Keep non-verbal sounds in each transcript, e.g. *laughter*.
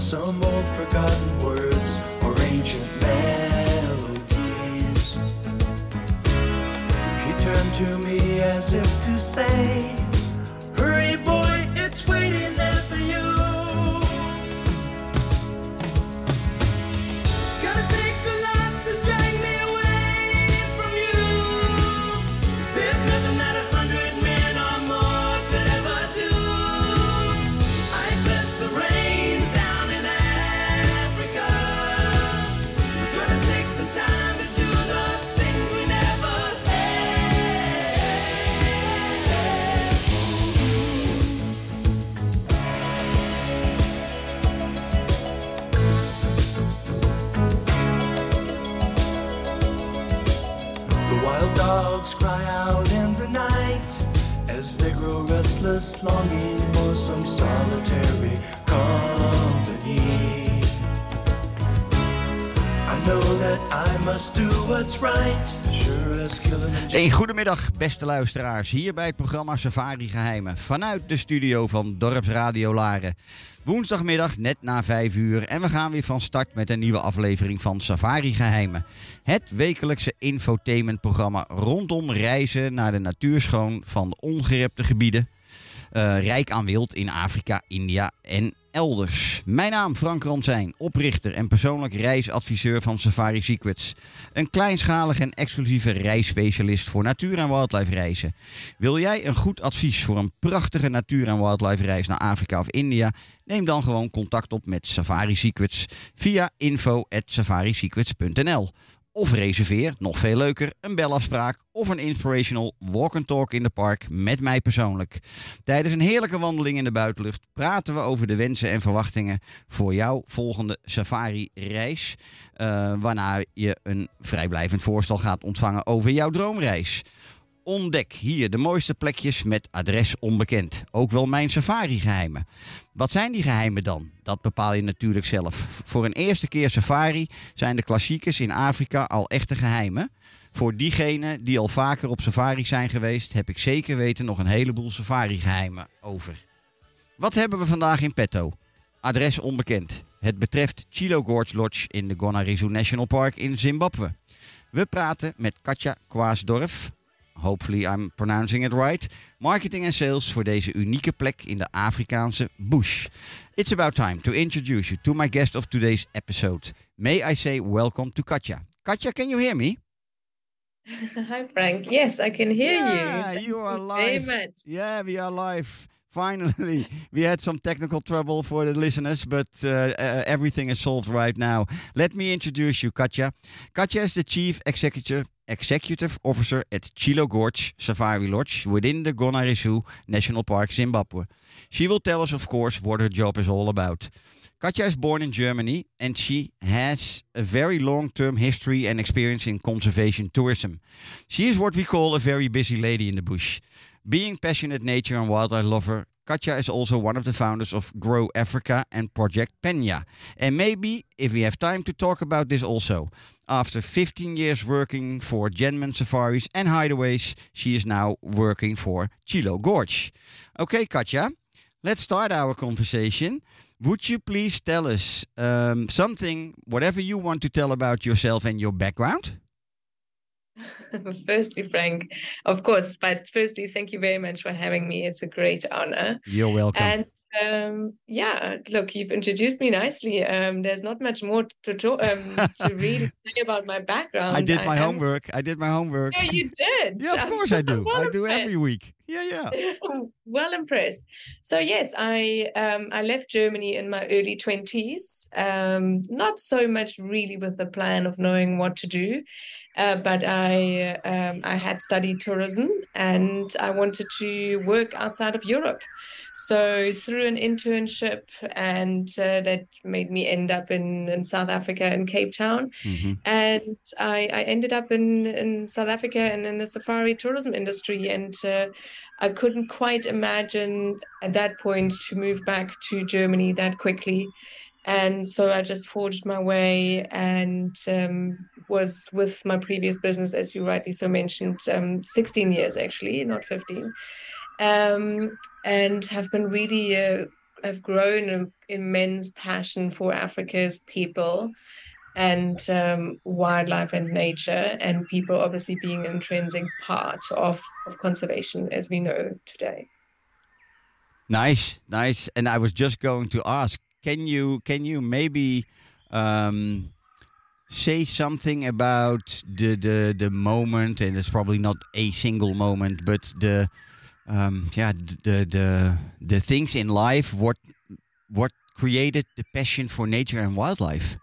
some old forgotten words or ancient melodies. He turned to me as if to say, Hurry, boy, it's waiting. they grow restless, longing for some solitary company. I know that I must do what's right. Sure Een goedemiddag, beste luisteraars. Hier bij het programma Safari Geheimen. Vanuit de studio van Dorpsradio Laren. Woensdagmiddag net na 5 uur. En we gaan weer van start met een nieuwe aflevering van Safari Geheimen. Het wekelijkse infotainmentprogramma rondom reizen naar de natuurschoon van ongerepte gebieden. Uh, rijk aan wild in Afrika, India en elders. Mijn naam Frank Ransijn, oprichter en persoonlijk reisadviseur van Safari Secrets. Een kleinschalig en exclusieve reisspecialist voor natuur- en wildlife reizen. Wil jij een goed advies voor een prachtige natuur- en wildlife reis naar Afrika of India? Neem dan gewoon contact op met Safari Secrets via info@safarisecrets.nl. Of reserveer, nog veel leuker, een belafspraak of een inspirational walk and talk in de park met mij persoonlijk. Tijdens een heerlijke wandeling in de buitenlucht praten we over de wensen en verwachtingen voor jouw volgende safari-reis. Uh, waarna je een vrijblijvend voorstel gaat ontvangen over jouw droomreis. Ontdek hier de mooiste plekjes met adres onbekend. Ook wel mijn safari-geheimen. Wat zijn die geheimen dan? Dat bepaal je natuurlijk zelf. Voor een eerste keer safari zijn de klassiekers in Afrika al echte geheimen. Voor diegenen die al vaker op safari zijn geweest, heb ik zeker weten nog een heleboel safari-geheimen over. Wat hebben we vandaag in petto? Adres onbekend. Het betreft Chilo Gorge Lodge in de Gonarizu National Park in Zimbabwe. We praten met Katja Kwaasdorf, hopefully I'm pronouncing it right, marketing and sales voor deze unieke plek in de Afrikaanse bush. It's about time to introduce you to my guest of today's episode. May I say welcome to Katja. Katja, can you hear me? *laughs* Hi, Frank. Yes, I can hear yeah, you. you are live. Very much. Yeah, we are live. Finally, *laughs* we had some technical trouble for the listeners, but uh, uh, everything is solved right now. Let me introduce you, Katja. Katja is the chief executive executive officer at Chilo Gorge Safari Lodge within the Gonarezhou National Park, Zimbabwe. She will tell us, of course, what her job is all about. Katja is born in Germany and she has a very long term history and experience in conservation tourism. She is what we call a very busy lady in the bush. Being passionate nature and wildlife lover, Katja is also one of the founders of Grow Africa and Project Penya. And maybe, if we have time to talk about this also, after 15 years working for Jenman Safaris and Hideaways, she is now working for Chilo Gorge. Okay, Katja, let's start our conversation. Would you please tell us um, something, whatever you want to tell about yourself and your background? *laughs* firstly, Frank, of course, but firstly, thank you very much for having me. It's a great honor. You're welcome. And um, yeah, look, you've introduced me nicely. Um, there's not much more to talk, um, to *laughs* really say about my background. I did my I homework. I did my homework. Yeah, you did. yeah, of course I do. *laughs* well I do impressed. every week. Yeah, yeah. *laughs* well impressed. So yes, I um, I left Germany in my early twenties. Um, not so much really with the plan of knowing what to do, uh, but I um, I had studied tourism and I wanted to work outside of Europe. So through an internship, and uh, that made me end up in, in South Africa in Cape Town, mm-hmm. and I, I ended up in, in South Africa and in the safari tourism industry, and uh, I couldn't quite imagine at that point to move back to Germany that quickly. And so I just forged my way and um, was with my previous business, as you rightly so mentioned, um, 16 years actually, not 15 um, and have been really uh, have grown an immense passion for Africa's people and um, wildlife and nature, and people obviously being an intrinsic part of, of conservation as we know today. Nice, nice. And I was just going to ask, can you can you maybe um, say something about the the the moment? And it's probably not a single moment, but the um, yeah, the the the things in life what what created the passion for nature and wildlife.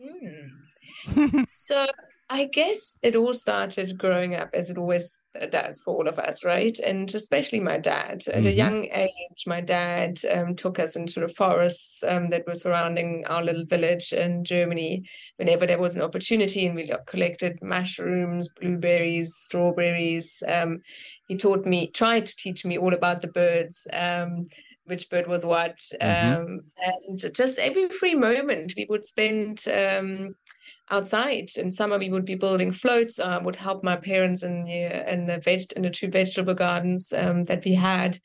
Mm. *laughs* so I guess it all started growing up as it always does for all of us, right? And especially my dad. At mm-hmm. a young age, my dad um, took us into the forests um, that were surrounding our little village in Germany whenever there was an opportunity. And we collected mushrooms, blueberries, strawberries. Um, he taught me, tried to teach me all about the birds. Um, which bird was what mm-hmm. Um, and just every free moment we would spend um, outside. In summer, we would be building floats. I uh, would help my parents in the in the veg in the two vegetable gardens um, that we had,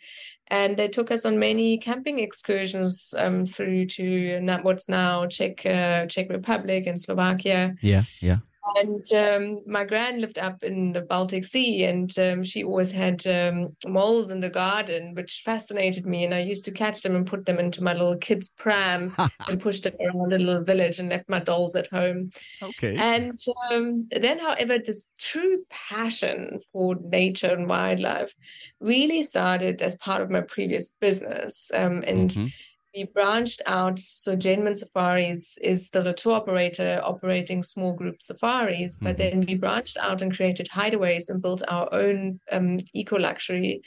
and they took us on many camping excursions um, through to what's now Czech uh, Czech Republic and Slovakia. Yeah, yeah. And um, my grand lived up in the Baltic Sea, and um, she always had um, moles in the garden, which fascinated me. And I used to catch them and put them into my little kids' pram *laughs* and push them around a little village and left my dolls at home. Okay. And um, then, however, this true passion for nature and wildlife really started as part of my previous business. Um, and mm-hmm we branched out. So Jenman Safaris is still a tour operator operating small group safaris, but mm-hmm. then we branched out and created hideaways and built our own um, eco luxury,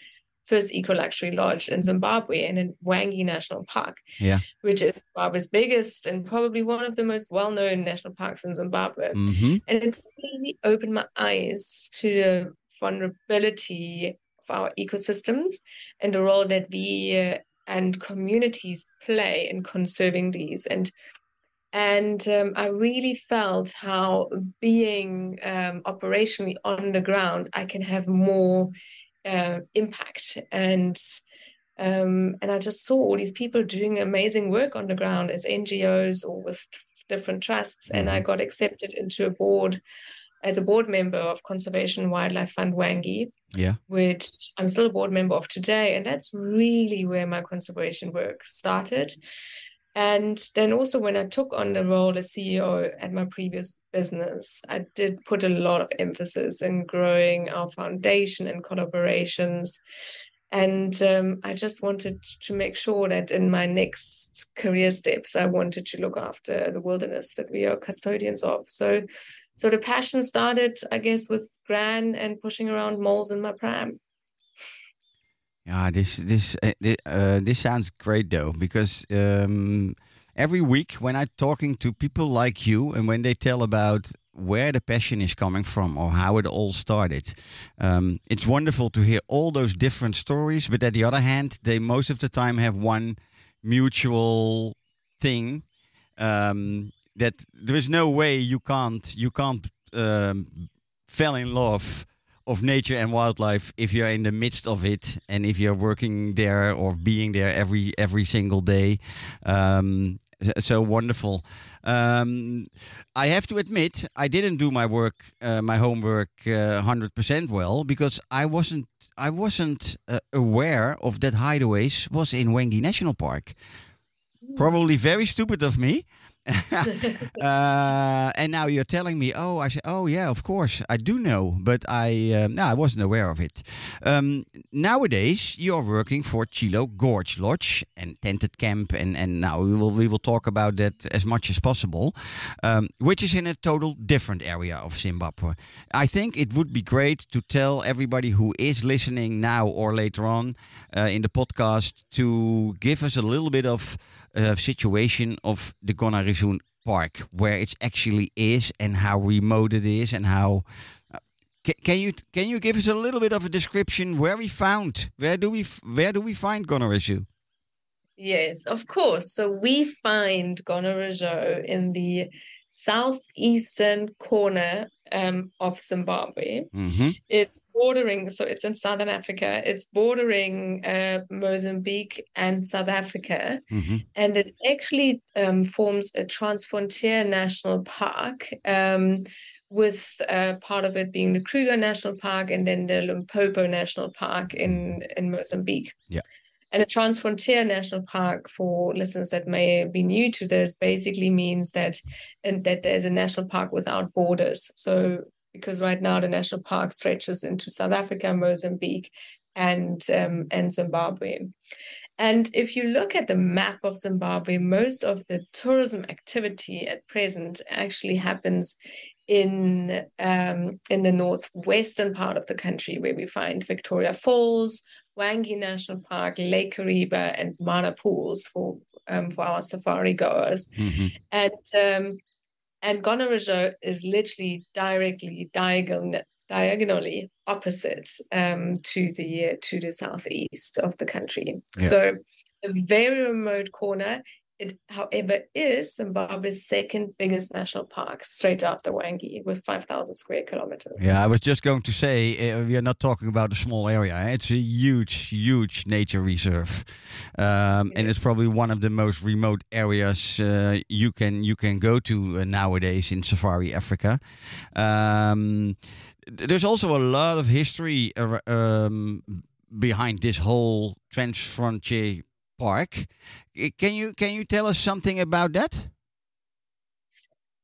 first eco luxury lodge in Zimbabwe and in Hwange National Park, yeah. which is Zimbabwe's biggest and probably one of the most well known national parks in Zimbabwe. Mm-hmm. And it really opened my eyes to the vulnerability of our ecosystems and the role that we uh, and communities play in conserving these and and um, I really felt how being um, operationally on the ground, I can have more uh, impact. And um, and I just saw all these people doing amazing work on the ground as NGOs or with different trusts. And I mm-hmm. got accepted into a board as a board member of Conservation Wildlife Fund Hwange yeah. which i'm still a board member of today and that's really where my conservation work started. And then also when i took on the role as ceo at my previous business i did put a lot of emphasis in growing our foundation and collaborations. And um, i just wanted to make sure that in my next career steps i wanted to look after the wilderness that we are custodians of. So so the passion started, I guess, with Gran and pushing around moles in my pram. Yeah, this this uh, this sounds great though because um, every week when I'm talking to people like you and when they tell about where the passion is coming from or how it all started. Um, it's wonderful to hear all those different stories, but at the other hand, they most of the time have one mutual thing um, that there is no way you can't you can't um, fall in love of nature and wildlife if you're in the midst of it and if you're working there or being there every every single day. Um, so wonderful. Um, I have to admit, I didn't do my work, uh, my homework, uh, hundred uh, percent well because I wasn't, I wasn't uh, aware of that hideaways was in Hwange National Park. Probably very stupid of me. *laughs* uh, and now you're telling me, oh, I say, oh yeah, of course, I do know, but I uh, no, I wasn't aware of it. Um, nowadays, you're working for Chilo Gorge Lodge and Tented Camp, and and now we will we will talk about that as much as possible, um, which is in a total different area of Zimbabwe. I think it would be great to tell everybody who is listening now or later on uh, in the podcast to give us a little bit of uh, situation of the Gonarezhou Park, where it actually is, and how remote it is, and how. Uh, can, you can you give us a little bit of a description where we found where do we where do we find Gonarezhou? Yes, of course. So we find Gonarezhou in the southeastern corner um, of Zimbabwe. Mm-hmm. It's bordering, so it's in southern Africa. It's bordering uh, Mozambique and South Africa, mm-hmm. and it actually um, forms a transfrontier national park. Um, with uh, part of it being the Kruger National Park and then the Limpopo National Park in in Mozambique. Yeah. And a Transfrontier National Park, for listeners that may be new to this, basically means that and that there's a national park without borders. So because right now the national park stretches into South Africa, Mozambique, and um, and Zimbabwe. And if you look at the map of Zimbabwe, most of the tourism activity at present actually happens in um, in the northwestern part of the country, where we find Victoria Falls, Hwange National Park, Lake Kariba, and Mana Pools for um, for our safari goers. Mm-hmm. And um, and Gonarezhou is literally directly diagonal, diagonally opposite um, to the to the southeast of the country. Yeah. So a very remote corner. It, however, is Zimbabwe's second biggest national park, straight after Hwange, with 5,000 square kilometers. Yeah, I was just going to say uh, we are not talking about a small area. eh? It's a huge, huge nature reserve, um, and it's probably one of the most remote areas uh, you can you can go to uh, nowadays in Safari Africa. Um, there's also a lot of history um, behind this whole Transfrontier Park. Can you can you tell us something about that?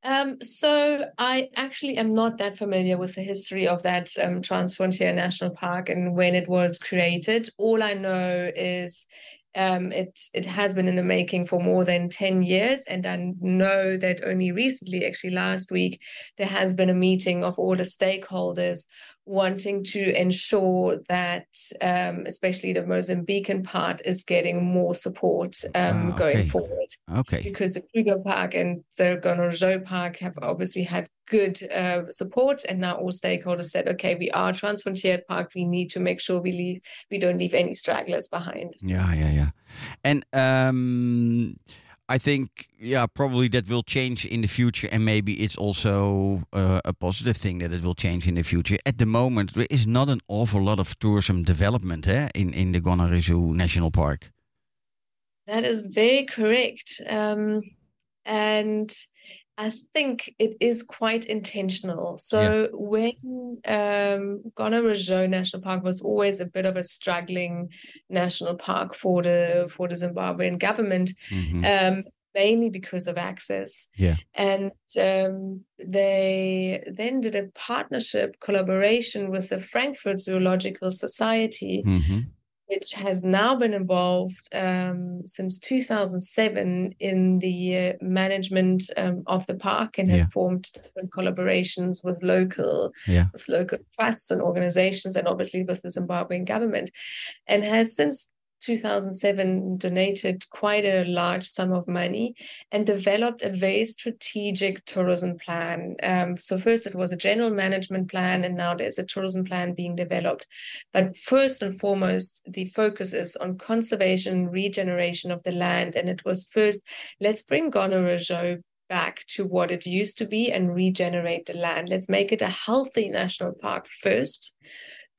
Um, so I actually am not that familiar with the history of that um, Transfrontier National Park and when it was created. All I know is um, it it has been in the making for more than 10 years. And I know that only recently, actually last week, there has been a meeting of all the stakeholders wanting to ensure that um, especially the Mozambican part is getting more support um, Ah, going forward Okay. because the Kruger Park and the Gonarezhou Park have obviously had good uh, support, and now all stakeholders said, "Okay, we are Transfrontier Park. We need to make sure we leave, we don't leave any stragglers behind." Yeah, yeah, yeah. And um, I think, yeah, probably that will change in the future, and maybe it's also uh, a positive thing that it will change in the future. At the moment, there is not an awful lot of tourism development eh, in in the Gonarezhou National Park. That is very correct, um, and I think it is quite intentional. So when um, Gonarezhou National Park was always a bit of a struggling national park for the for the Zimbabwean government, Mhm. um, mainly because of access. Yeah. And um, they then did a partnership collaboration with the Frankfurt Zoological Society, Mhm. Which has now been involved um, since 2007 in the uh, management um, of the park and has Yeah. formed different collaborations with local Yeah. with local trusts and organizations and obviously with the Zimbabwean government and has since 2007 donated quite a large sum of money and developed a very strategic tourism plan. Um, so, first it was a general management plan, and now there's a tourism plan being developed. But first and foremost, the focus is on conservation, regeneration of the land. And it was first, let's bring Gonarezhou back to what it used to be and regenerate the land. Let's make it a healthy national park first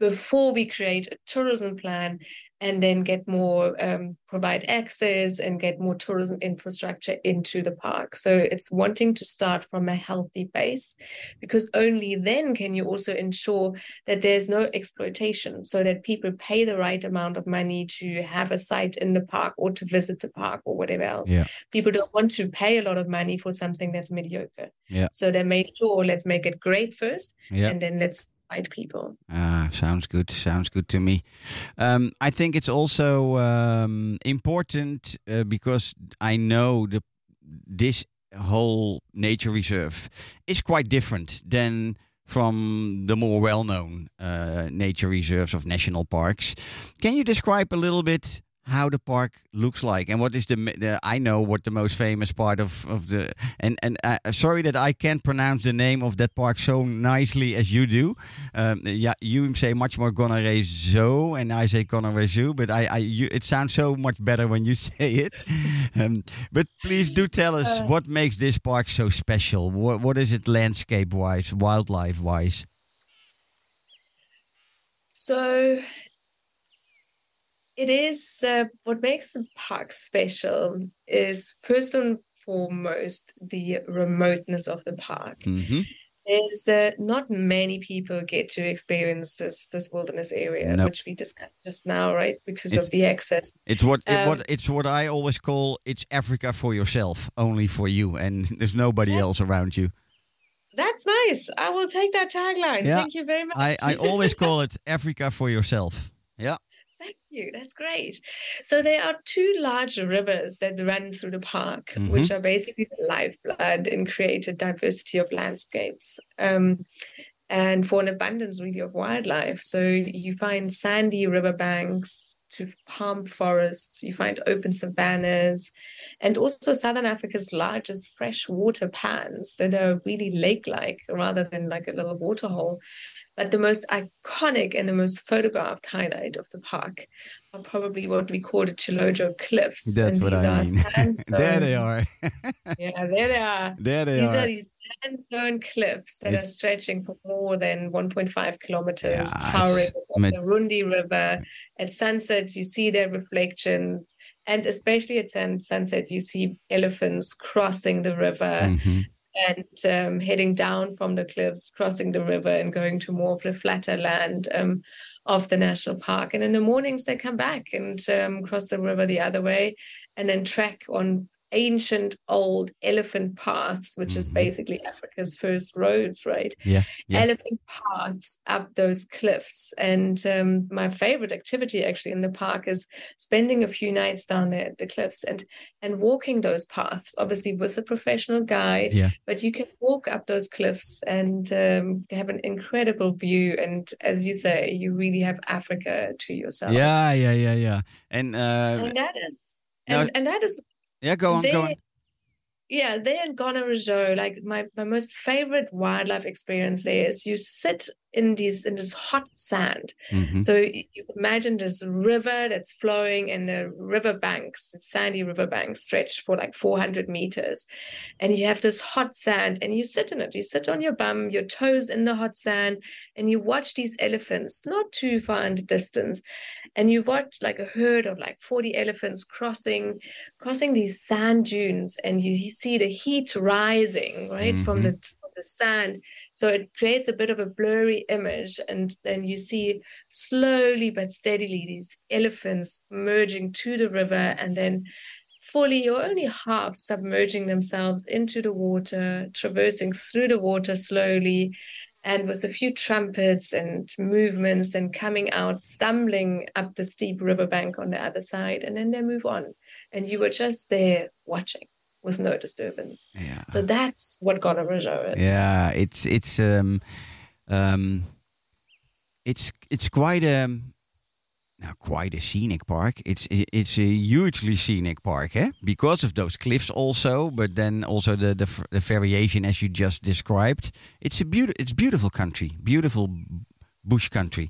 before we create a tourism plan and then get more um, provide access and get more tourism infrastructure into the park so it's wanting to start from a healthy base because only then can you also ensure that there's no exploitation so that people pay the right amount of money to have a site in the park or to visit the park or whatever else Yeah. people don't want to pay a lot of money for something that's mediocre Yeah. so they make sure let's make it great first Yeah. and then let's people Ah, sounds good. Sounds good to me. Um, I think it's also um, important uh, because I know the this whole nature reserve is quite different than from the more well-known uh, nature reserves of national parks. Can you describe a little bit how the park looks like and what is the, the I know what the most famous part of, of the and and uh, sorry that I can't pronounce the name of that park so nicely as you do. Um, yeah, you say much more Gonorrhea Zoo and I say Gonorrhea Zoo, but I, I you, it sounds so much better when you *laughs* say it. Um, but please do tell us Uh, what makes this park so special. What what is it landscape wise, wildlife wise? So it is uh, what makes the park special is first and foremost the remoteness of the park. hmm There's uh, not many people get to experience this this wilderness area, Nope. which we discussed just now, right? Because It's- of the access. It's what it, Um, what it's what I always call it's Africa for yourself, only for you, and *laughs* there's nobody else around you. That's nice. I will take that tagline. Yeah, Thank you very much. I, I *laughs* always call it Africa for yourself. Yeah. You. That's great. So there are two large rivers that run through the park, which are basically the lifeblood and create a diversity of landscapes. Um, and for an abundance really of wildlife. So you find sandy riverbanks to palm forests, you find open savannas, and also Southern Africa's largest freshwater pans that are really lake-like rather than like a little waterhole. But the most iconic and the most photographed highlight of the park probably what we call the Chilojo Cliffs. That's and what these I are mean. *laughs* sandstone- there they are. *laughs* Yeah, there they are. there they These are. are these sandstone cliffs that are stretching for more than 1.5 kilometers, Yeah, towering met- the Runde River. At sunset, you see their reflections, and especially at sun- sunset, you see elephants crossing the river Mhm. and um, heading down from the cliffs, crossing the river, and going to more of the flatter land um, of the national park. And in the mornings, they come back and um, cross the river the other way, and then trek on ancient old elephant paths, which is Mhm. basically Africa's first roads, right? Yeah, yeah. Elephant paths up those cliffs. And um, my favorite activity actually in the park is spending a few nights down there at the cliffs and and walking those paths, obviously with a professional guide. Yeah. But you can walk up those cliffs and um, have an incredible view. And as you say, you really have Africa to yourself. Yeah, yeah, yeah, yeah. And uh, And that is and, and that is yeah, go on, go there- on. yeah, there in Gonarezhou, like my, my most favorite wildlife experience there is you sit in these in this hot sand. Mhm. So you imagine this river that's flowing and the river banks, sandy river banks stretch for like 400 meters. And you have this hot sand and you sit in it. You sit on your bum, your toes in the hot sand, and you watch these elephants not too far in the distance. And you watch like a herd of like 40 elephants crossing crossing these sand dunes and you, you see the heat rising right from the from the sand so it creates a bit of a blurry image and then you see slowly but steadily these elephants merging to the river and then fully or only half submerging themselves into the water traversing through the water slowly and with a few trumpets and movements then coming out stumbling up the steep riverbank on the other side and then they move on. And you were just there watching with no disturbance. Yeah. So that's what Gonarezhou is. Yeah, it's it's um um it's it's quite a now quite a scenic park. It's it's a hugely scenic park, eh? Because of those cliffs also, but then also the the, the variation as you just described. It's a beautiful it's beautiful country, beautiful bush country.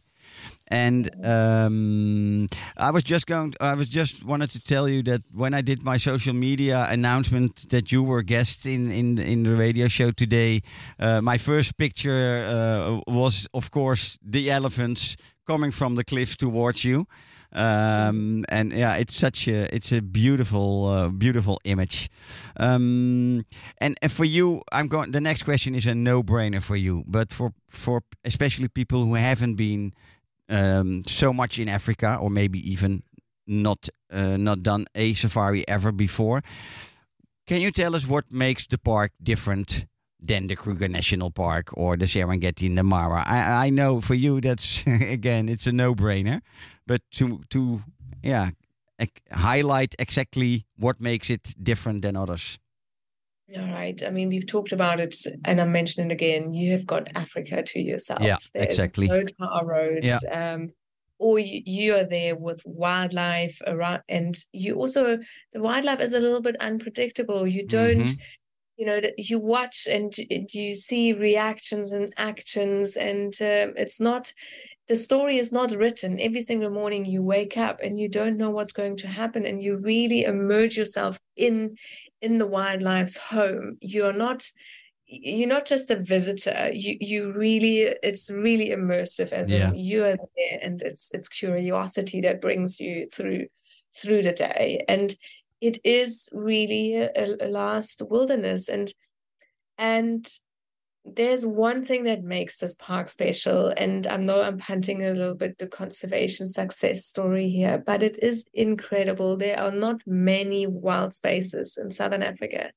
And um, I was just going. I was just wanted to tell you that when I did my social media announcement that you were guest in in in the radio show today, uh, my first picture uh, was, of course, the elephants coming from the cliffs towards you. Um, and yeah, it's such a it's a beautiful uh, beautiful image. Um, and and for you, I'm going. The next question is a no brainer for you, but for for especially people who haven't been um, so much in Africa, or maybe even not uh, not done a safari ever before. Can you tell us what makes the park different than the Kruger National Park or the Serengeti and the Mara? I, I know for you that's *laughs* again it's a no-brainer, but to to yeah highlight exactly what makes it different than others. All right. I mean, we've talked about it, and I'm mentioning again. You have got Africa to yourself. Yeah, There's exactly. No tar roads. Yeah. Um, or you, you are there with wildlife around, and you also the wildlife is a little bit unpredictable. You don't, mm-hmm. you know, you watch and you see reactions and actions, and um, it's not the story is not written every single morning you wake up and you don't know what's going to happen and you really immerse yourself in in the wildlife's home you're not you're not just a visitor. You you really it's really immersive as yeah. you're there and it's it's curiosity that brings you through through the day. And it is really a, a last wilderness. And and there's one thing that makes this park special, and I know I'm punting a little bit the conservation success story here, but it is incredible. There are not many wild spaces in Southern Africa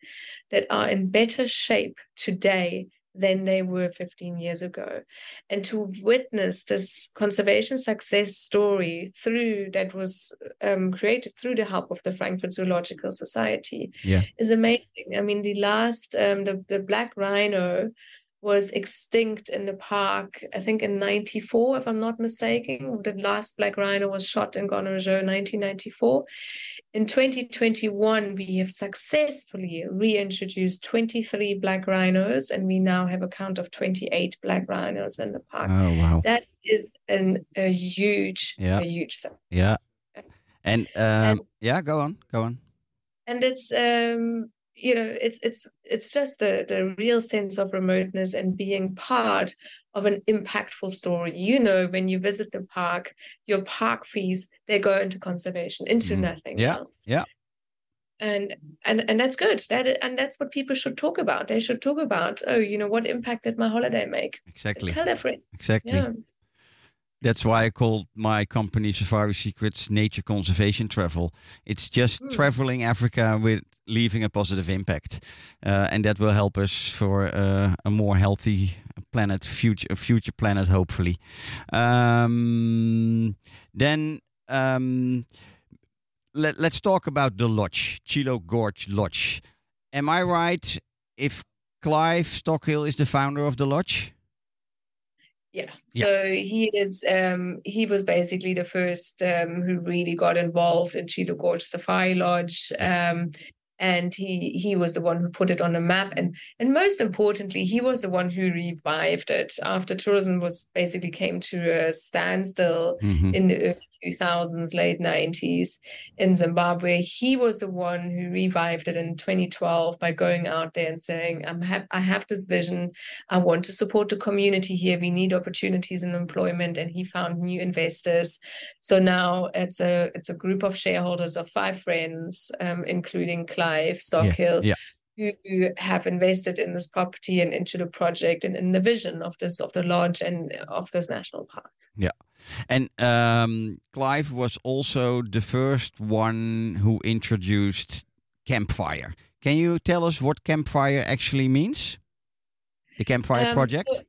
that are in better shape today than they were 15 years ago. And to witness this conservation success story through that was um, created through the help of the Frankfurt Zoological Society yeah. is amazing. I mean, the last, um, the, the black rhino was extinct in the park, I think in 94, if I'm not mistaken. The last black rhino was shot in Gonajo 1994. In 2021, we have successfully reintroduced 23 black rhinos, and we now have a count of 28 black rhinos in the park. Oh, wow. That is an, a huge, yeah. a huge success. Yeah. And, um, and yeah, go on, go on. And it's um, you know it's it's it's just the the real sense of remoteness and being part of an impactful story you know when you visit the park your park fees they go into conservation into mm. nothing yeah else. yeah and and and that's good that and that's what people should talk about they should talk about oh you know what impact did my holiday make exactly tell friend exactly yeah. That's why I called my company Safari Secrets Nature Conservation Travel. It's just mm. traveling Africa with leaving a positive impact, uh, and that will help us for uh, a more healthy planet, future future planet, hopefully. Um, then um, let, let's talk about the lodge, Chilo Gorge Lodge. Am I right if Clive Stockil is the founder of the lodge? Yeah. So yeah. he is um he was basically the first um who really got involved in Chilo Gorge Safari Lodge. Um and he he was the one who put it on the map. And and most importantly he was the one who revived it after tourism was basically came to a standstill mm-hmm. in the early 2000s late 90s in zimbabwe. He was the one who revived it in 2012 by going out there and saying i'm ha- i have this vision. I want to support the community here. We need opportunities in employment. And he found new investors. So now it's a it's a group of shareholders of five friends um, including Clive Stockil, yeah, yeah. who have invested in this property and into the project and in the vision of this of the lodge and of this national park. Yeah. And um, Clive was also the first one who introduced campfire. Can you tell us what campfire actually means? The campfire um, project? So,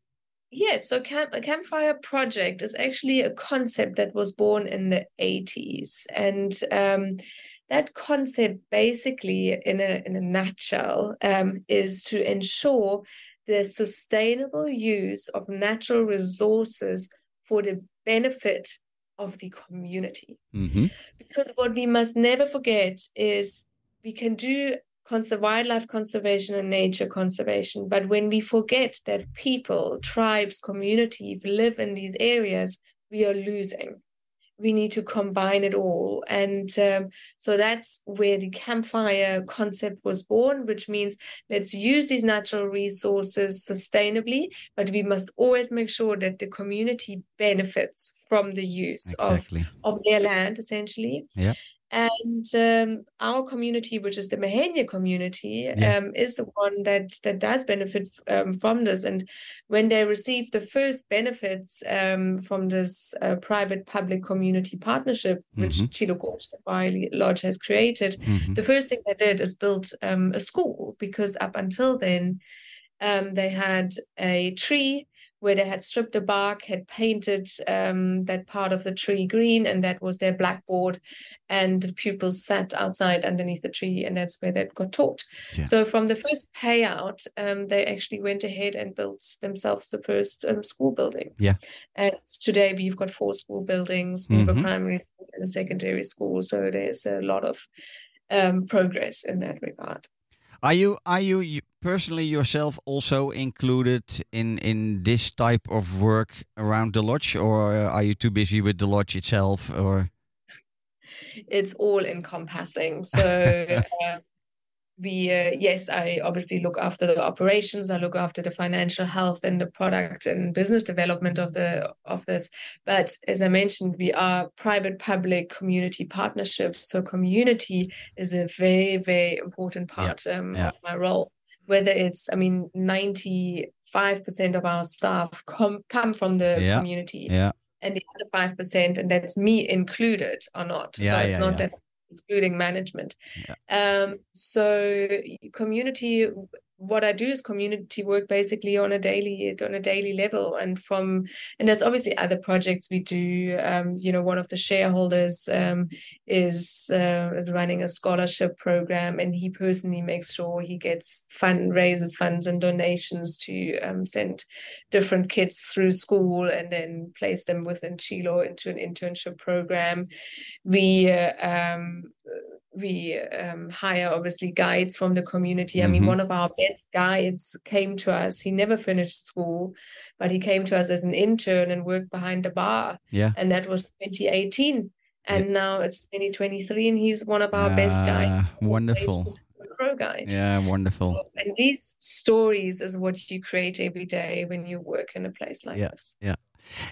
yes, so camp, a campfire project is actually a concept that was born in the 80s. And um, that concept basically in a in a nutshell um, is to ensure the sustainable use of natural resources for the benefit of the community. hmm Because what we must never forget is we can do conserve wildlife conservation and nature conservation, but when we forget that people, tribes, community live in these areas, we are losing. We need to combine it all. And um, so that's where the campfire concept was born, which means let's use these natural resources sustainably, but we must always make sure that the community benefits from the use of of their land essentially. Yeah. And um, our community, which is the Mahenye community, Yeah. um, is the one that that does benefit um, from this. And when they received the first benefits um, from this uh, private-public community partnership, which Mhm. Chilo Gorge Safari Lodge has created, hmm the first thing they did is build um, a school because up until then um, they had a tree where they had stripped the bark, had painted um, that part of the tree green, and that was their blackboard. And the pupils sat outside underneath the tree, and that's where they got taught. Yeah. So from the first payout, um, they actually went ahead and built themselves the first um, school building. Yeah. And today we've got four school buildings, we have a primary school and a secondary school. So there's a lot of um, progress in that regard. Are you are you, you personally yourself also included in in this type of work around the lodge, or are you too busy with the lodge itself? Or It's all encompassing. So *laughs* uh, we, uh, yes, I obviously look after the operations. I look after the financial health and the product and business development of the of this. But as I mentioned, we are private-public community partnerships. So community is a very very important part um, yeah. of my role. Whether it's, I mean, ninety five percent of our staff come come from the Yeah. community yeah, and the other five percent, and that's me included or not. so it's yeah, not yeah. that excluding management. Um, so community, what I do is community work basically on a daily on a daily level, and from and there's obviously other projects we do. Um, you know, one of the shareholders um, is uh, is running a scholarship program, and he personally makes sure he gets fund raises funds and donations to um, send different kids through school and then place them within Chilo into an internship program. We uh, um, we um, hire obviously guides from the community. I mean, Mhm. one of our best guides came to us. He never finished school, but he came to us as an intern and worked behind the bar, yeah. and that was 2018. And now it's 2023, and he's one of our best guides. Ah, wonderful. Pro guide. Yeah, wonderful. And these stories is what you create every day when you work in a place like Yeah. this. Yeah.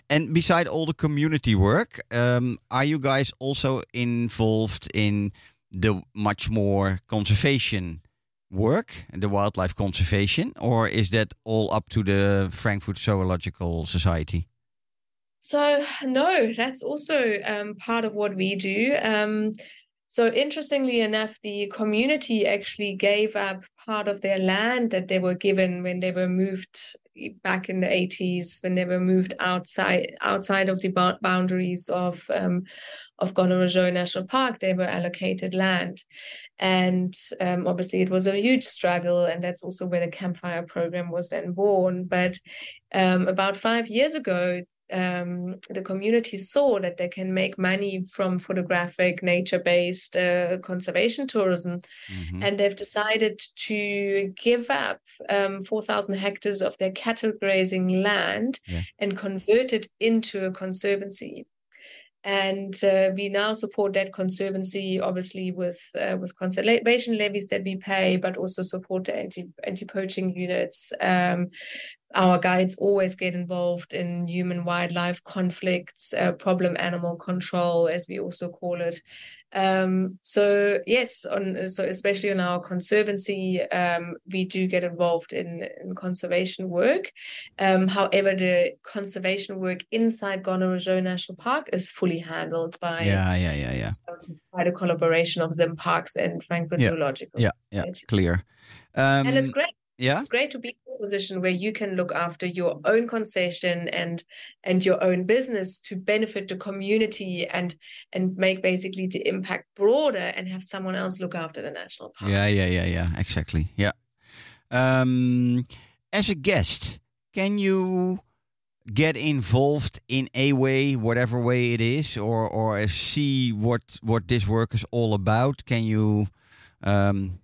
And beside all the community work, um, are you guys also involved in the much more conservation work, and the wildlife conservation, or is that all up to the Frankfurt Zoological Society? So, no, that's also um, part of what we do. Um, so, interestingly enough, the community actually gave up part of their land that they were given when they were moved back in the 80s, when they were moved outside outside of the boundaries of um, of Gonarezhou National Park. They were allocated land, and um, obviously it was a huge struggle, and that's also where the campfire program was then born. But um, about five years ago, um, the community saw that they can make money from photographic, nature-based uh, conservation tourism, Mhm. and they've decided to give up um, 4,000 hectares of their cattle grazing land Yeah. and convert it into a conservancy. And uh, we now support that conservancy, obviously with uh, with conservation levies that we pay, but also support the anti anti poaching units. Um, our guides always get involved in human wildlife conflicts, uh, problem animal control, as we also call it. Um, so yes, on so especially on our conservancy, um, we do get involved in, in conservation work. Um, however, the conservation work inside Gonarezhou National Park is fully handled by Yeah, yeah, yeah, yeah, by the collaboration of Zim Parks and Frankfurt Yeah, Zoological yeah, yeah. Clear. Um, And it's great. Yeah, It's great to be in a position where you can look after your own concession and and your own business to benefit the community and and make basically the impact broader and have someone else look after the national park. yeah, yeah, yeah, yeah. Exactly. Yeah. Um, as a guest, can you get involved in a way, whatever way it is, or or see what what this work is all about? Can you um,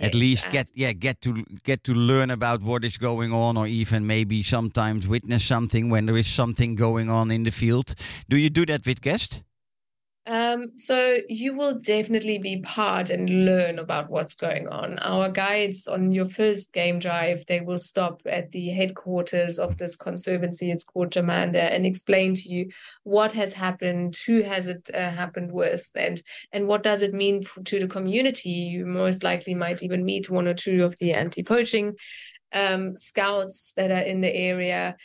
at Yes, least and- get yeah get to get to learn about what is going on, or even maybe sometimes witness something when there is something going on in the field? Do you do that with guests? Um, so you will definitely be part and learn about what's going on. Our guides on your first game drive, they will stop at the headquarters of this conservancy. It's called Jamanda, and explain to you what has happened, who has it uh, happened with, and and what does it mean f- to the community. You most likely might even meet one or two of the anti-poaching um, scouts that are in the area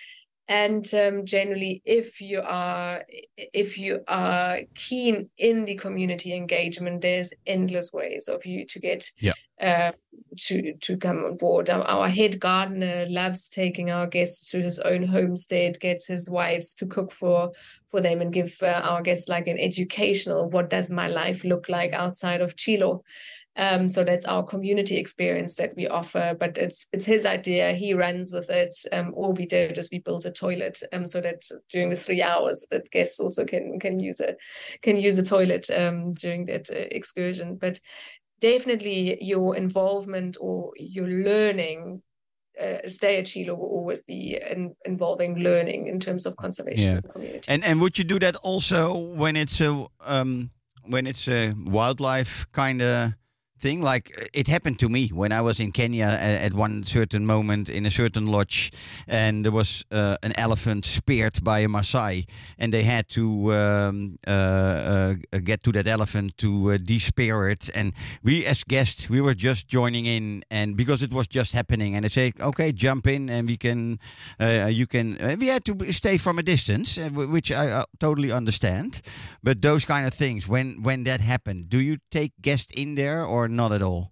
and um, generally if you are if you are keen in the community engagement there's endless ways of you to get Yeah. uh, to to come on board our, our head gardener loves taking our guests to his own homestead gets his wives to cook for for them and give uh, our guests like an educational what does my life look like outside of chilo um, so that's our community experience that we offer, but it's it's his idea. He runs with it. Um, all we did is we built a toilet, um, so that during the three hours that guests also can can use a can use a toilet um, during that uh, excursion. But definitely your involvement or your learning. Uh, stay at Chilo will always be in, involving learning in terms of conservation Yeah. and community. And and would you do that also when it's a um, when it's a wildlife kind of thing? Like it happened to me when I was in Kenya at, one certain moment in a certain lodge, and there was uh, an elephant speared by a Maasai, and they had to um, uh, uh, get to that elephant to uh, despear it. And we, as guests, we were just joining in, and because it was just happening, and they say, "Okay, jump in, and we can, uh, you can." Uh, we had to stay from a distance, uh, which I uh, totally understand. But those kind of things, when when that happened, do you take guests in there or not at all?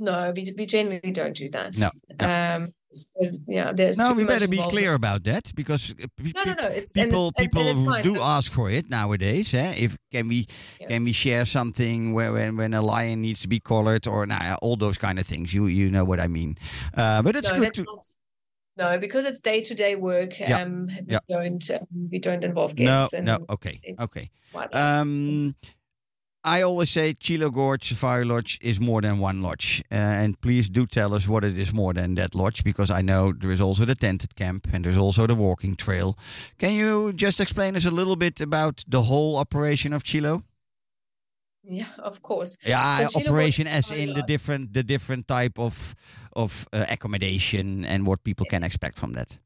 no, we, we generally don't do that. No, Um, so, yeah, there's No, we better be clear about that because uh, pe- No, no, no. It's people and- and people do ask for it nowadays. Eh? If can we Yeah. can we share something where when, when a lion needs to be collared or nah, all those kind of things. You you know what I mean. Uh, but it's no, good to not. No, because it's day to day work. Yeah, Um, we yeah. don't um, we don't involve no guests. and no okay okay. Um, I always say Chilo Gorge Safari Lodge is more than one lodge. Uh, and please do tell us what it is more than that lodge because I know there is also the tented camp and there's also the walking trail. Can you just explain us a little bit about the whole operation of Chilo? yeah, of course. Yeah, So operation as in the different the different type of of uh, accommodation and what people can expect from that.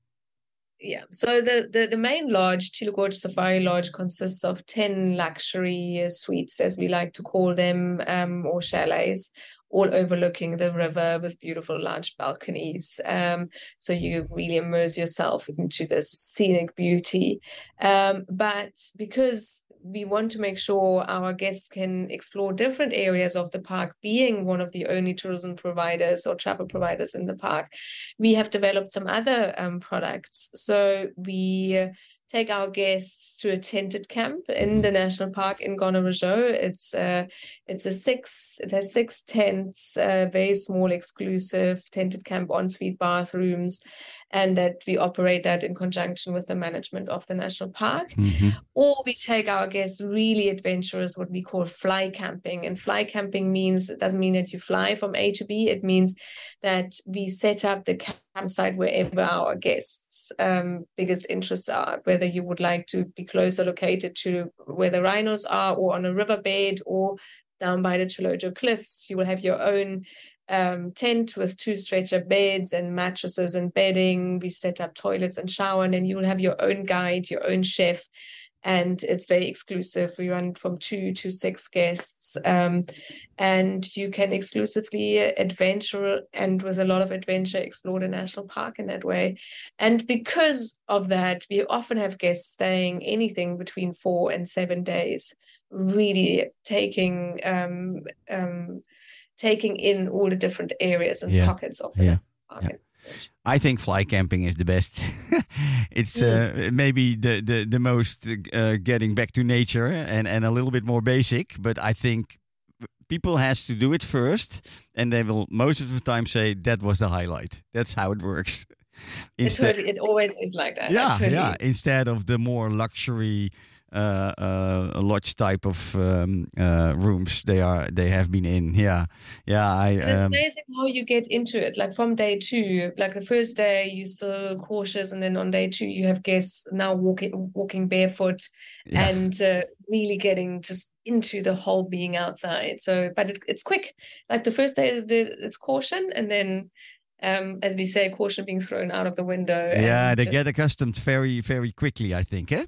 Yeah. So the the, the main lodge, Chilo Gorge Safari Lodge, consists of ten luxury uh, suites, as we like to call them, um, or chalets, all overlooking the river with beautiful large balconies. Um, so you really immerse yourself into this scenic beauty. Um, but because we want to make sure our guests can explore different areas of the park, being one of the only tourism providers or travel providers in the park, we have developed some other um, products. So we take our guests to a tented camp in the national park in Gonarezhou. It's uh, it's a six it has six tents, uh, very small, exclusive tented camp, ensuite bathrooms, and that we operate that in conjunction with the management of the national park or we take our guests really adventurous, what we call fly camping. And fly camping means it doesn't mean that you fly from A to B. It means that we set up the campsite wherever our guests' um, biggest interests are. Whether you would like to be closer located to where the rhinos are, or on a riverbed, or down by the Chilojo cliffs, you will have your own um, tent with two stretcher beds and mattresses and bedding. We set up toilets and shower, and then you will have your own guide, your own chef, and it's very exclusive. We run from two to six guests, um, and you can exclusively adventure and with a lot of adventure explore the national park in that way. And because of that, we often have guests staying anything between four and seven days, really taking um, um, taking in all the different areas and Yeah. pockets of the Yeah. park. Yeah. I think fly camping is the best. *laughs* it's uh, maybe the, the, the most uh, getting back to nature and, and a little bit more basic, but I think people has to do it first and they will most of the time say that was the highlight. That's how it works. It, totally, it always is like that. Yeah, totally. yeah. Instead of the more luxury lodge type of um, uh, rooms they are they have been in. Yeah, yeah. I, it's um, amazing how you get into it. Like from day two, like the first day you're still cautious, and then on day two you have guests now walking walking barefoot Yeah. and uh, really getting just into the whole being outside. So, but it, it's quick. Like the first day is the it's caution, and then. Um, as we say, caution being thrown out of the window. yeah, they just- get accustomed very, very quickly. I think, eh?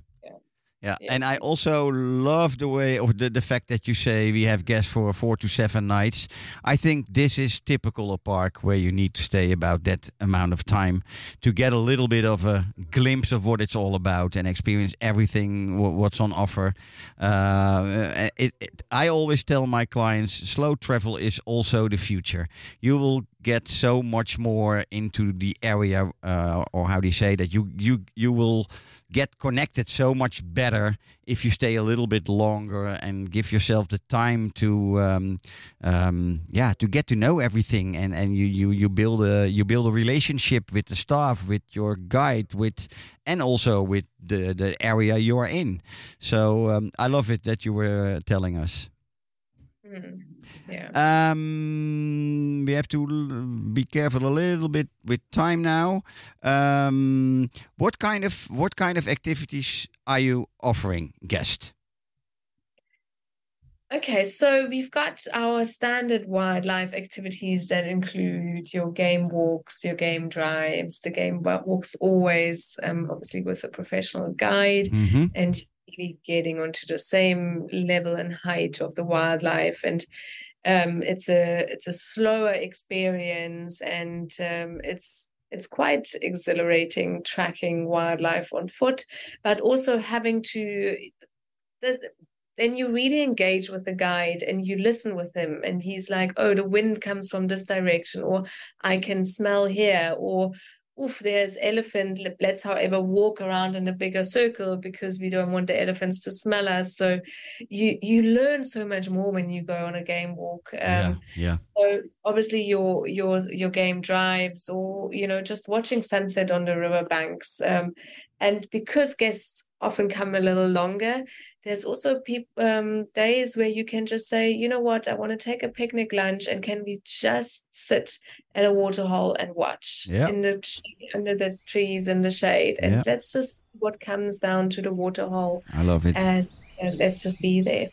Yeah. And I also love the way of the, the fact that you say we have guests for four to seven nights. I think this is typical a park where you need to stay about that amount of time to get a little bit of a glimpse of what it's all about and experience everything wha- what's on offer. Uh, it, it, I always tell my clients, slow travel is also the future. You will get so much more into the area, uh, or how do you say that? You you you will get connected so much better if you stay a little bit longer and give yourself the time to um, um, yeah to get to know everything. And and you you you build a you build a relationship with the staff with your guide with and also with the the area you are in. So um, I love it that you were telling us Mm, yeah. um, we have to be careful a little bit with time now. Um, what kind of what kind of activities are you offering, guest? Okay, so we've got our standard wildlife activities that include your game walks, your game drives. The game walks always, um, obviously with a professional guide, Mm-hmm. and really getting onto the same level and height of the wildlife. And um, it's a it's a slower experience, and um, it's it's quite exhilarating tracking wildlife on foot, but also having to. the- then you really engage with the guide and you listen with him and he's like oh the wind comes from this direction or i can smell here or oof there's elephant Let- let's however walk around in a bigger circle because we don't want the elephants to smell us. So you you learn so much more when you go on a game walk. Um, yeah, yeah, so obviously your your your game drives or you know just watching sunset on the river banks. Um, and because guests often come a little longer there's also peop- um, days where you can just say you know what i want to take a picnic lunch and can we just sit at a waterhole and watch Yeah. in the sh- under the trees in the shade and Yeah. let's just what comes down to the waterhole I love it. and, and let's just be there.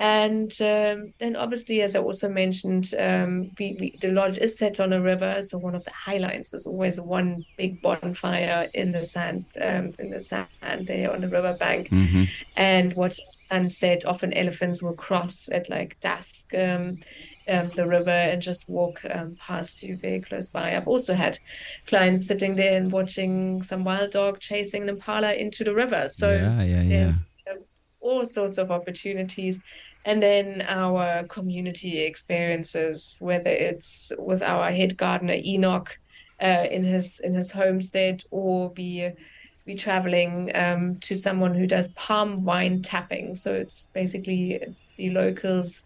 And um, then, obviously, as I also mentioned, um, we, we, the lodge is set on a river, so one of the highlights is always one big bonfire in the sand, um, in the sand there on the riverbank, hmm and watching sunset. Often elephants will cross at like dusk. Um, um, the river and just walk um, past you very close by. I've also had clients sitting there and watching some wild dog chasing an impala into the river. So yeah, yeah, yeah. there's um, all sorts of opportunities and then our community experiences whether it's with our head gardener enoch uh, in his in his homestead or be be traveling um, to someone who does palm wine tapping so it's basically the locals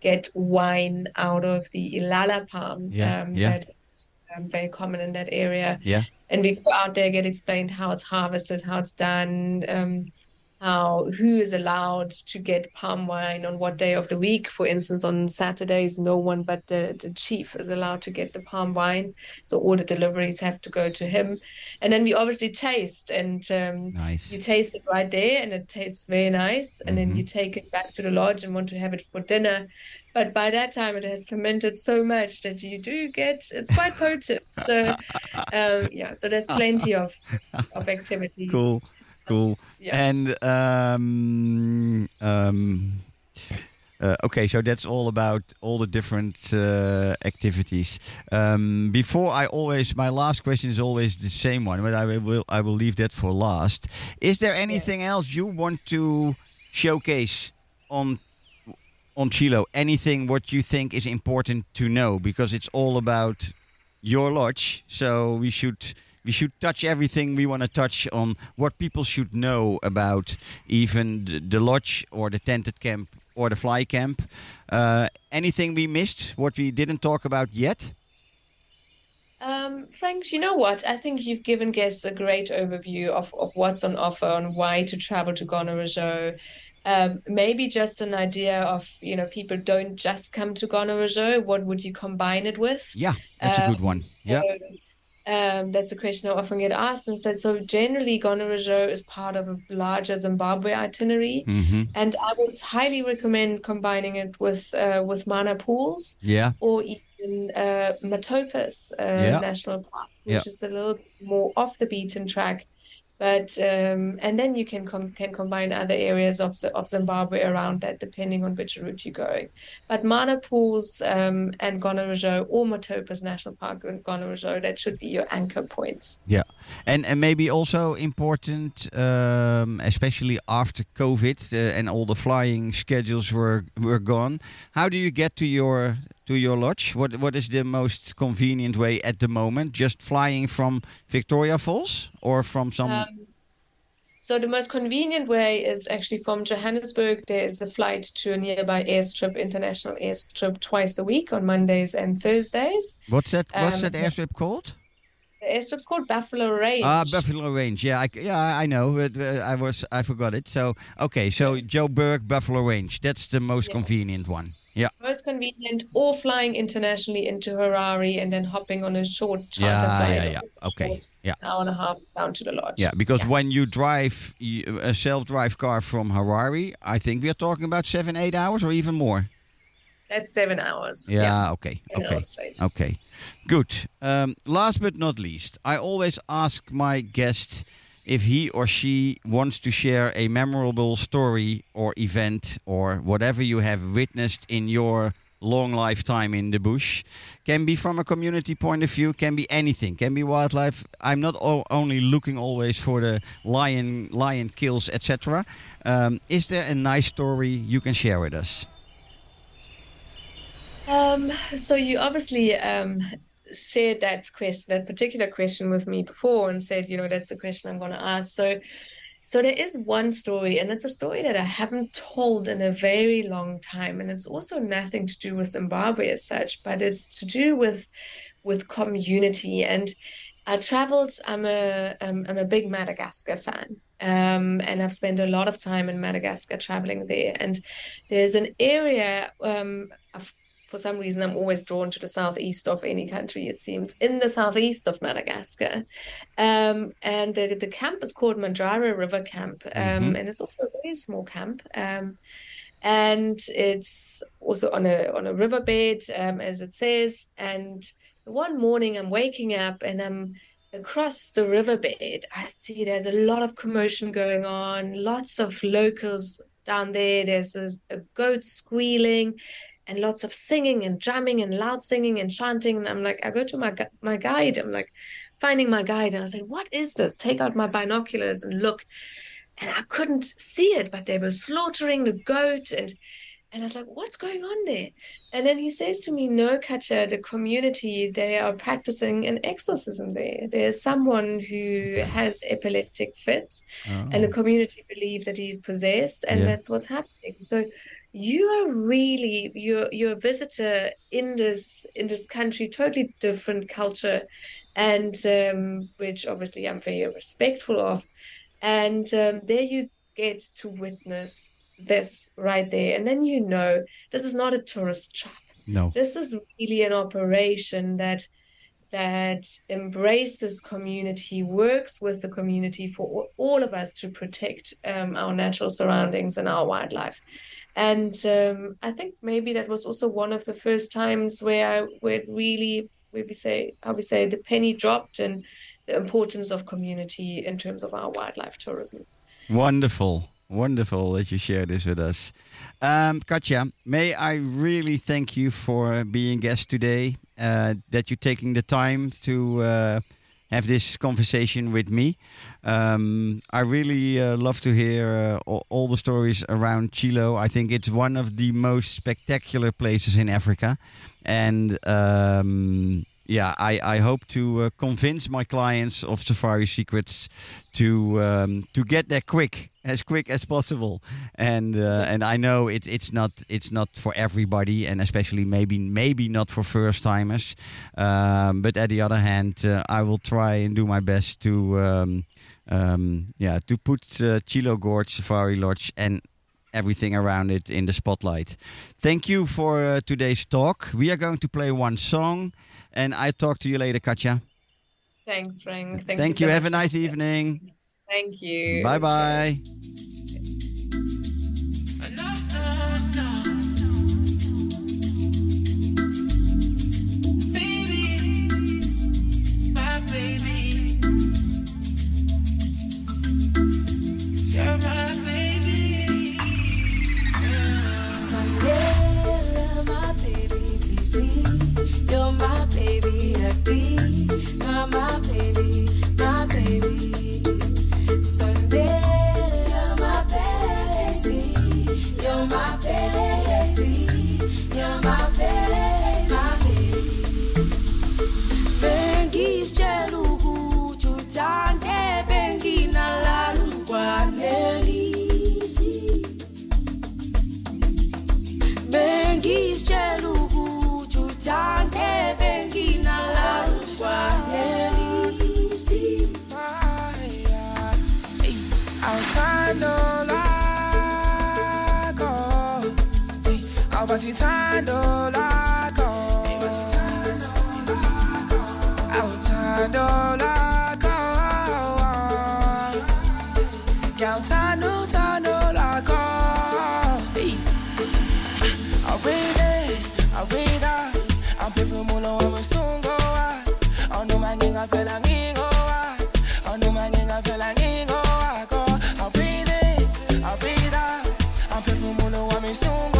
get wine out of the ilala palm Yeah, um, yeah. that is um, very common in that area Yeah. and we go out there get explained how it's harvested how it's done um, how who is allowed to get palm wine on what day of the week. For instance on saturdays no one but the, the chief is allowed to get the palm wine. So all the deliveries have to go to him. And then we obviously taste and um, Nice. you taste it right there and it tastes very nice. And then you take it back to the lodge and want to have it for dinner. But by that time it has fermented so much that you do get it's quite potent. So *laughs* um, yeah so there's plenty of of activities. Cool, cool. *laughs* Yeah. And um, um, uh, okay, so that's all about all the different uh, activities. Um, before I always, my last question is always the same one, but I will I will leave that for last. Is there anything else you want to showcase on on Chilo? Anything what you think is important to know because it's all about your lodge. So we should we should touch everything we want to touch on what people should know about even the, the lodge or the tented camp or the fly camp. Uh, anything we missed? What we didn't talk about yet? Um, Frank, you know what? I think you've given guests a great overview of, of what's on offer and why to travel to Gonarezhou. Um, maybe just an idea of, you know, people don't just come to Gonarezhou. What would you combine it with? Yeah, that's a good one. Yeah. So, um, that's a question I often get asked and said. So generally, Gonarezhou is part of a larger Zimbabwe itinerary, hmm and I would highly recommend combining it with uh, with mana pools Yeah. or even uh, Matopos uh, Yeah. National Park, which Yeah. is a little more off the beaten track. But um, and then you can com can combine other areas of of Zimbabwe around that, depending on which route you're going. But Mana Pools um, and Gonarezhou or Matopos National Park and Gonarezhou, that should be your anchor points. Yeah, and and maybe also important, um, especially after COVID uh, and all the flying schedules were were gone. How do you get to your to your lodge? What what is the most convenient way at the moment? Just flying from Victoria Falls or from some? Um, so the most convenient way is actually from Johannesburg. There is a flight to a nearby airstrip, international airstrip, twice a week on Mondays and Thursdays. what's that? What's um, that airstrip called? The airstrip's called Buffalo Range. Ah, Buffalo Range. Yeah, I, yeah, I know. But, uh, I was I forgot it. So okay, so Joburg Buffalo Range. That's the most Yeah. convenient one. Yeah. Most convenient, or flying internationally into Harare and then hopping on a short charter Yeah, flight. yeah, yeah. Okay. Yeah. Hour and a half down to the lodge. Yeah, because Yeah. when you drive a self-drive car from Harare, I think we are talking about seven, eight hours or even more. That's seven hours. Yeah, okay, seven okay, okay, good. Um, last but not least, I always ask my guest if he or she wants to share a memorable story or event or whatever you have witnessed in your long lifetime in the bush. Can be from a community point of view, can be anything, can be wildlife. I'm not o- only looking always for the lion, lion kills, etc. Um, is there a nice story you can share with us? Um, so you obviously um, shared that question, that particular question with me before, and said, you know, that's the question I'm going to ask. So, so there is one story, and it's a story that I haven't told in a very long time, and it's also nothing to do with Zimbabwe as such, but it's to do with with community. And I traveled. I'm a I'm a big Madagascar fan. Um, and I've spent a lot of time in Madagascar traveling there. And there's an area um, of for some reason, I'm always drawn to the southeast of any country, it seems, in the southeast of Madagascar. Um, and the, the camp is called Mandrare River Camp. Um, Mhm. And it's also a very small camp. Um, and it's also on a on a riverbed, um, as it says. And one morning I'm waking up and I'm across the riverbed. I see there's a lot of commotion going on, lots of locals down there. There's a, a goat squealing and lots of singing and drumming and loud singing and chanting. And I'm like, I go to my gu- my guide. I'm like, finding my guide, and I said, "What is this?" Take out my binoculars and look, and I couldn't see it, but they were slaughtering the goat, and and I was like, "What's going on there?" And then he says to me, "No, Katja, the community they are practicing an exorcism there. There's someone who has epileptic fits." and the oh. community believe that he's possessed and Yeah. that's what's happening so you are really you're you're a visitor in this in this country totally different culture and um, which obviously i'm very respectful of and um, there you get to witness this right there and then you know this is not a tourist trap No. this is really an operation that that embraces community, works with the community for all- all of us to protect um, our natural surroundings and our wildlife. And um, I think maybe that was also one of the first times where I where really where we say how we say the penny dropped and the importance of community in terms of our wildlife tourism. Wonderful. Wonderful that you share this with us. Um, Katja, may I really thank you for being guest today, uh, that you're taking the time to uh, have this conversation with me. Um, I really uh, love to hear uh, all, all the stories around Chilo. I think it's one of the most spectacular places in Africa. And um, yeah, I, I hope to uh, convince my clients of Safari Secrets to um, to get there quick, as quick as possible. And uh, and I know it's it's not it's not for everybody, and especially maybe maybe not for first timers. Um, but at the other hand, uh, I will try and do my best to. Um, um, yeah, to put uh, Chilo Gorge Safari Lodge and everything around it in the spotlight. Thank you for uh, today's talk. We are going to play one song, and I talk to you later, Katja. Thanks, Frank. Thank, Thank you. you. so Have a nice evening. Thank you. Bye bye. My awubathithando lakho awuthando lakho ngiyawuthanda uthando lakho Eh. Awina, awina, amphefumulo wami usungowa Awunoma ngingavela ngingowa Awunoma ngingavela ngingowakho Awina, awina, amphefumulo wami usungowa Awunoma ngingavela ngingowa Awunoma ngingavela ngingowakho Bengishela ukuthi uthande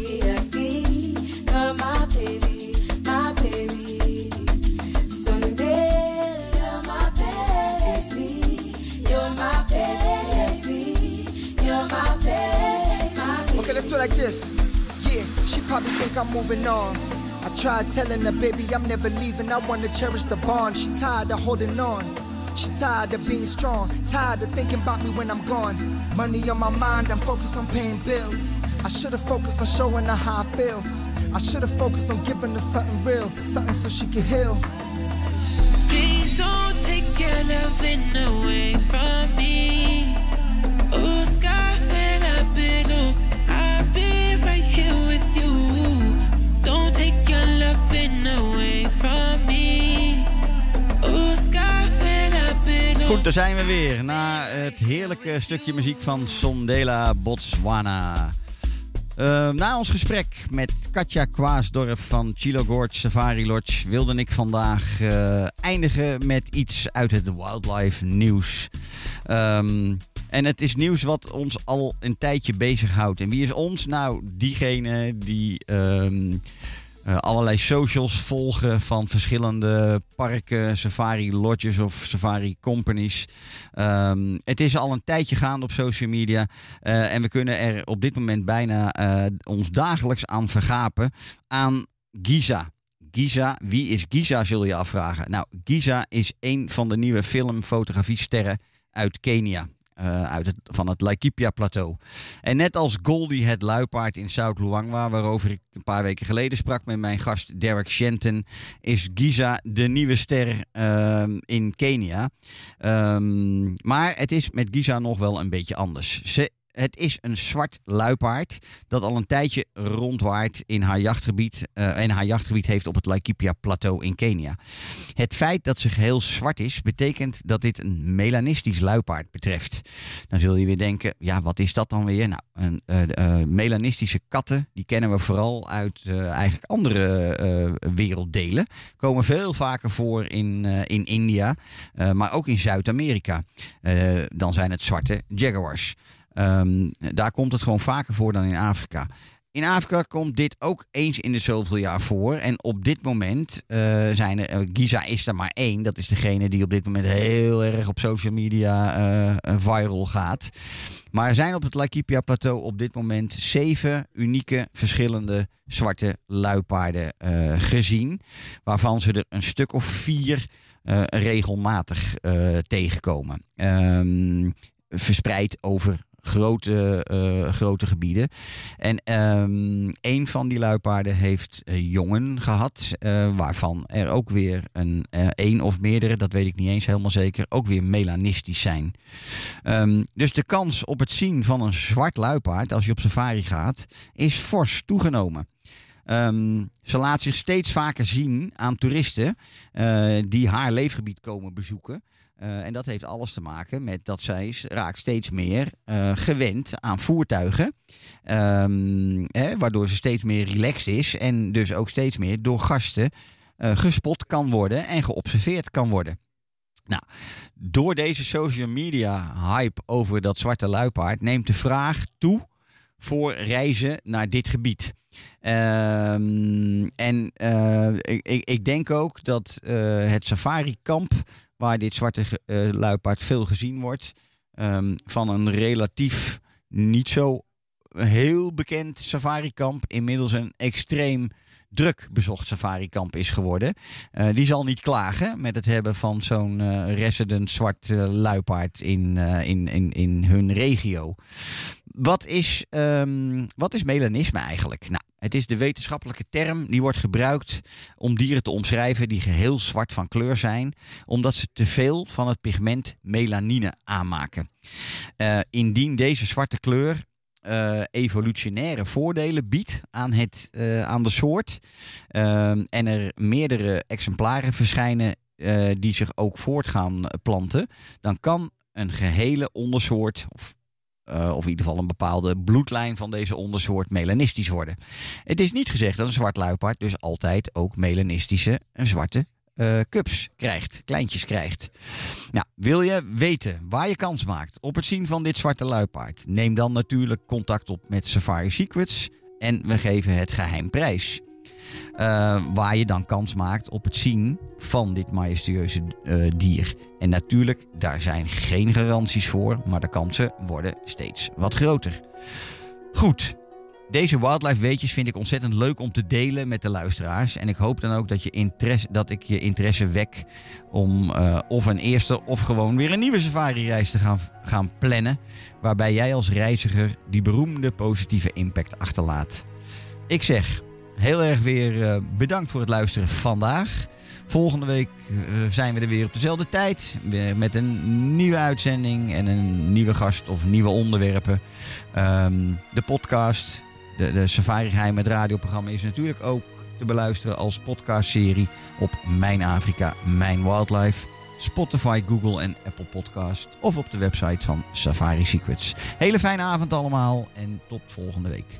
like this. Yeah, she probably think I'm moving on. I tried telling her, baby, I'm never leaving. I wanna cherish the bond. She tired of holding on. She tired of being strong. Tired of thinking about me when I'm gone. Money on my mind, I'm focused on paying bills. I should've focused on showing her how I feel. I should've focused on giving her something real, something so she could heal. Please don't take your loving away from me. Goed, daar zijn we weer. Na het heerlijke stukje muziek van Sondela Botswana. Eh, na ons gesprek met Katja Kwaasdorp van Chilo Gorge Safari Lodge wilde ik vandaag eh, eindigen met iets uit het wildlife nieuws. Ehm, en het is nieuws wat ons al een tijdje bezighoudt. En wie is ons? Nou, diegene die ehm, eh, allerlei socials volgen van verschillende parken, safari lodges of safari companies. Ehm, het is al een tijdje gaande op social media. eh, en we kunnen er op dit moment bijna eh, ons dagelijks aan vergapen aan Giza. Giza, wie is Giza, zul je afvragen. Nou, Giza is een van de nieuwe filmfotografiesterren uit Kenia. Eh, uit het, van het Laikipia-plateau. En net als Goldie het luipaard in South Luangwa, waarover ik een paar weken geleden sprak met mijn gast Derek Shenton, is Giza de nieuwe ster ehm, in Kenia. Ehm, maar het is met Giza nog wel een beetje anders. Ze het is een zwart luipaard dat al een tijdje rondwaart in haar jachtgebied. eh, en haar jachtgebied heeft op het Laikipia plateau in Kenia. Het feit dat ze geheel zwart is, betekent dat dit een melanistisch luipaard betreft. Dan zul je weer denken, ja, wat is dat dan weer? Nou, een, eh, eh, melanistische katten, die kennen we vooral uit eigenlijk andere werelddelen. Komen veel vaker voor in, in India, maar ook in Zuid-Amerika. Dan zijn het zwarte jaguars. Ehm, daar komt het gewoon vaker voor dan in Afrika. In Afrika komt dit ook eens in de zoveel jaar voor. En op dit moment eh, zijn er. eh, Giza is er maar één. Dat is degene die op dit moment heel erg op social media eh, viral gaat. Maar er zijn op het Laikipia-plateau op dit moment zeven unieke verschillende zwarte luipaarden gezien. Waarvan ze er een stuk of vier regelmatig tegenkomen. Ehm, verspreid over grote, eh, grote gebieden. En ehm, een van die luipaarden heeft eh, jongen gehad, eh, waarvan er ook weer een eh, één of meerdere, dat weet ik niet eens helemaal zeker, ook weer melanistisch zijn. Ehm, dus de kans op het zien van een zwart luipaard als je op safari gaat, is fors toegenomen. Ehm, ze laat zich steeds vaker zien aan toeristen eh, die haar leefgebied komen bezoeken. Eh, en dat heeft alles te maken met dat zij raakt steeds meer eh, gewend aan voertuigen. Ehm, hè, waardoor ze steeds meer relaxed is en dus ook steeds meer door gasten eh, gespot kan worden en geobserveerd kan worden. Nou, door deze social media hype over dat zwarte luipaard neemt de vraag toe voor reizen naar dit gebied. Ehm, en ik, ik, denk ook dat het safari-kamp, waar dit zwarte eh, luipaard veel gezien wordt, ehm, van een relatief niet zo heel bekend safari-kamp inmiddels een extreem druk bezocht safari-kamp is geworden. Eh, die zal niet klagen met het hebben van zo'n eh, resident zwart eh, luipaard in, in, in, in hun regio. Wat is, ehm, wat is melanisme eigenlijk? Nou, het is de wetenschappelijke term die wordt gebruikt om dieren te omschrijven die geheel zwart van kleur zijn, omdat ze te veel van het pigment melanine aanmaken. Indien deze zwarte kleur eh, evolutionaire voordelen biedt aan, het, eh, aan de soort ehm, en er meerdere exemplaren verschijnen eh, die zich ook voort gaan planten, dan kan een gehele ondersoort of of in ieder geval een bepaalde bloedlijn van deze ondersoort melanistisch worden. Het is niet gezegd dat een zwart luipaard dus altijd ook melanistische en zwarte eh cups krijgt, kleintjes krijgt. Nou, wil je weten waar je kans maakt op het zien van dit zwarte luipaard? Neem dan natuurlijk contact op met Safari Secrets en we geven het geheim prijs. Eh, waar je dan kans maakt op het zien van dit majestueuze eh, dier. En natuurlijk, daar zijn geen garanties voor, maar de kansen worden steeds wat groter. Goed, deze wildlife weetjes vind ik ontzettend leuk om te delen met de luisteraars. En ik hoop dan ook dat, je interesse, dat ik je interesse wek om eh, of een eerste of gewoon weer een nieuwe safari-reis te gaan, gaan plannen. Waarbij jij als reiziger die beroemde positieve impact achterlaat. Ik zeg heel erg weer eh, bedankt voor het luisteren vandaag. Volgende week eh, zijn we er weer op dezelfde tijd. Met een nieuwe uitzending en een nieuwe gast of nieuwe onderwerpen. Ehm, de podcast, de, de Safari Geheim, het radioprogramma, is natuurlijk ook te beluisteren als podcastserie op Mijn Afrika, Mijn Wildlife. Spotify, Google en Apple Podcast. Of op de website van Safari Secrets. Hele fijne avond allemaal en tot volgende week.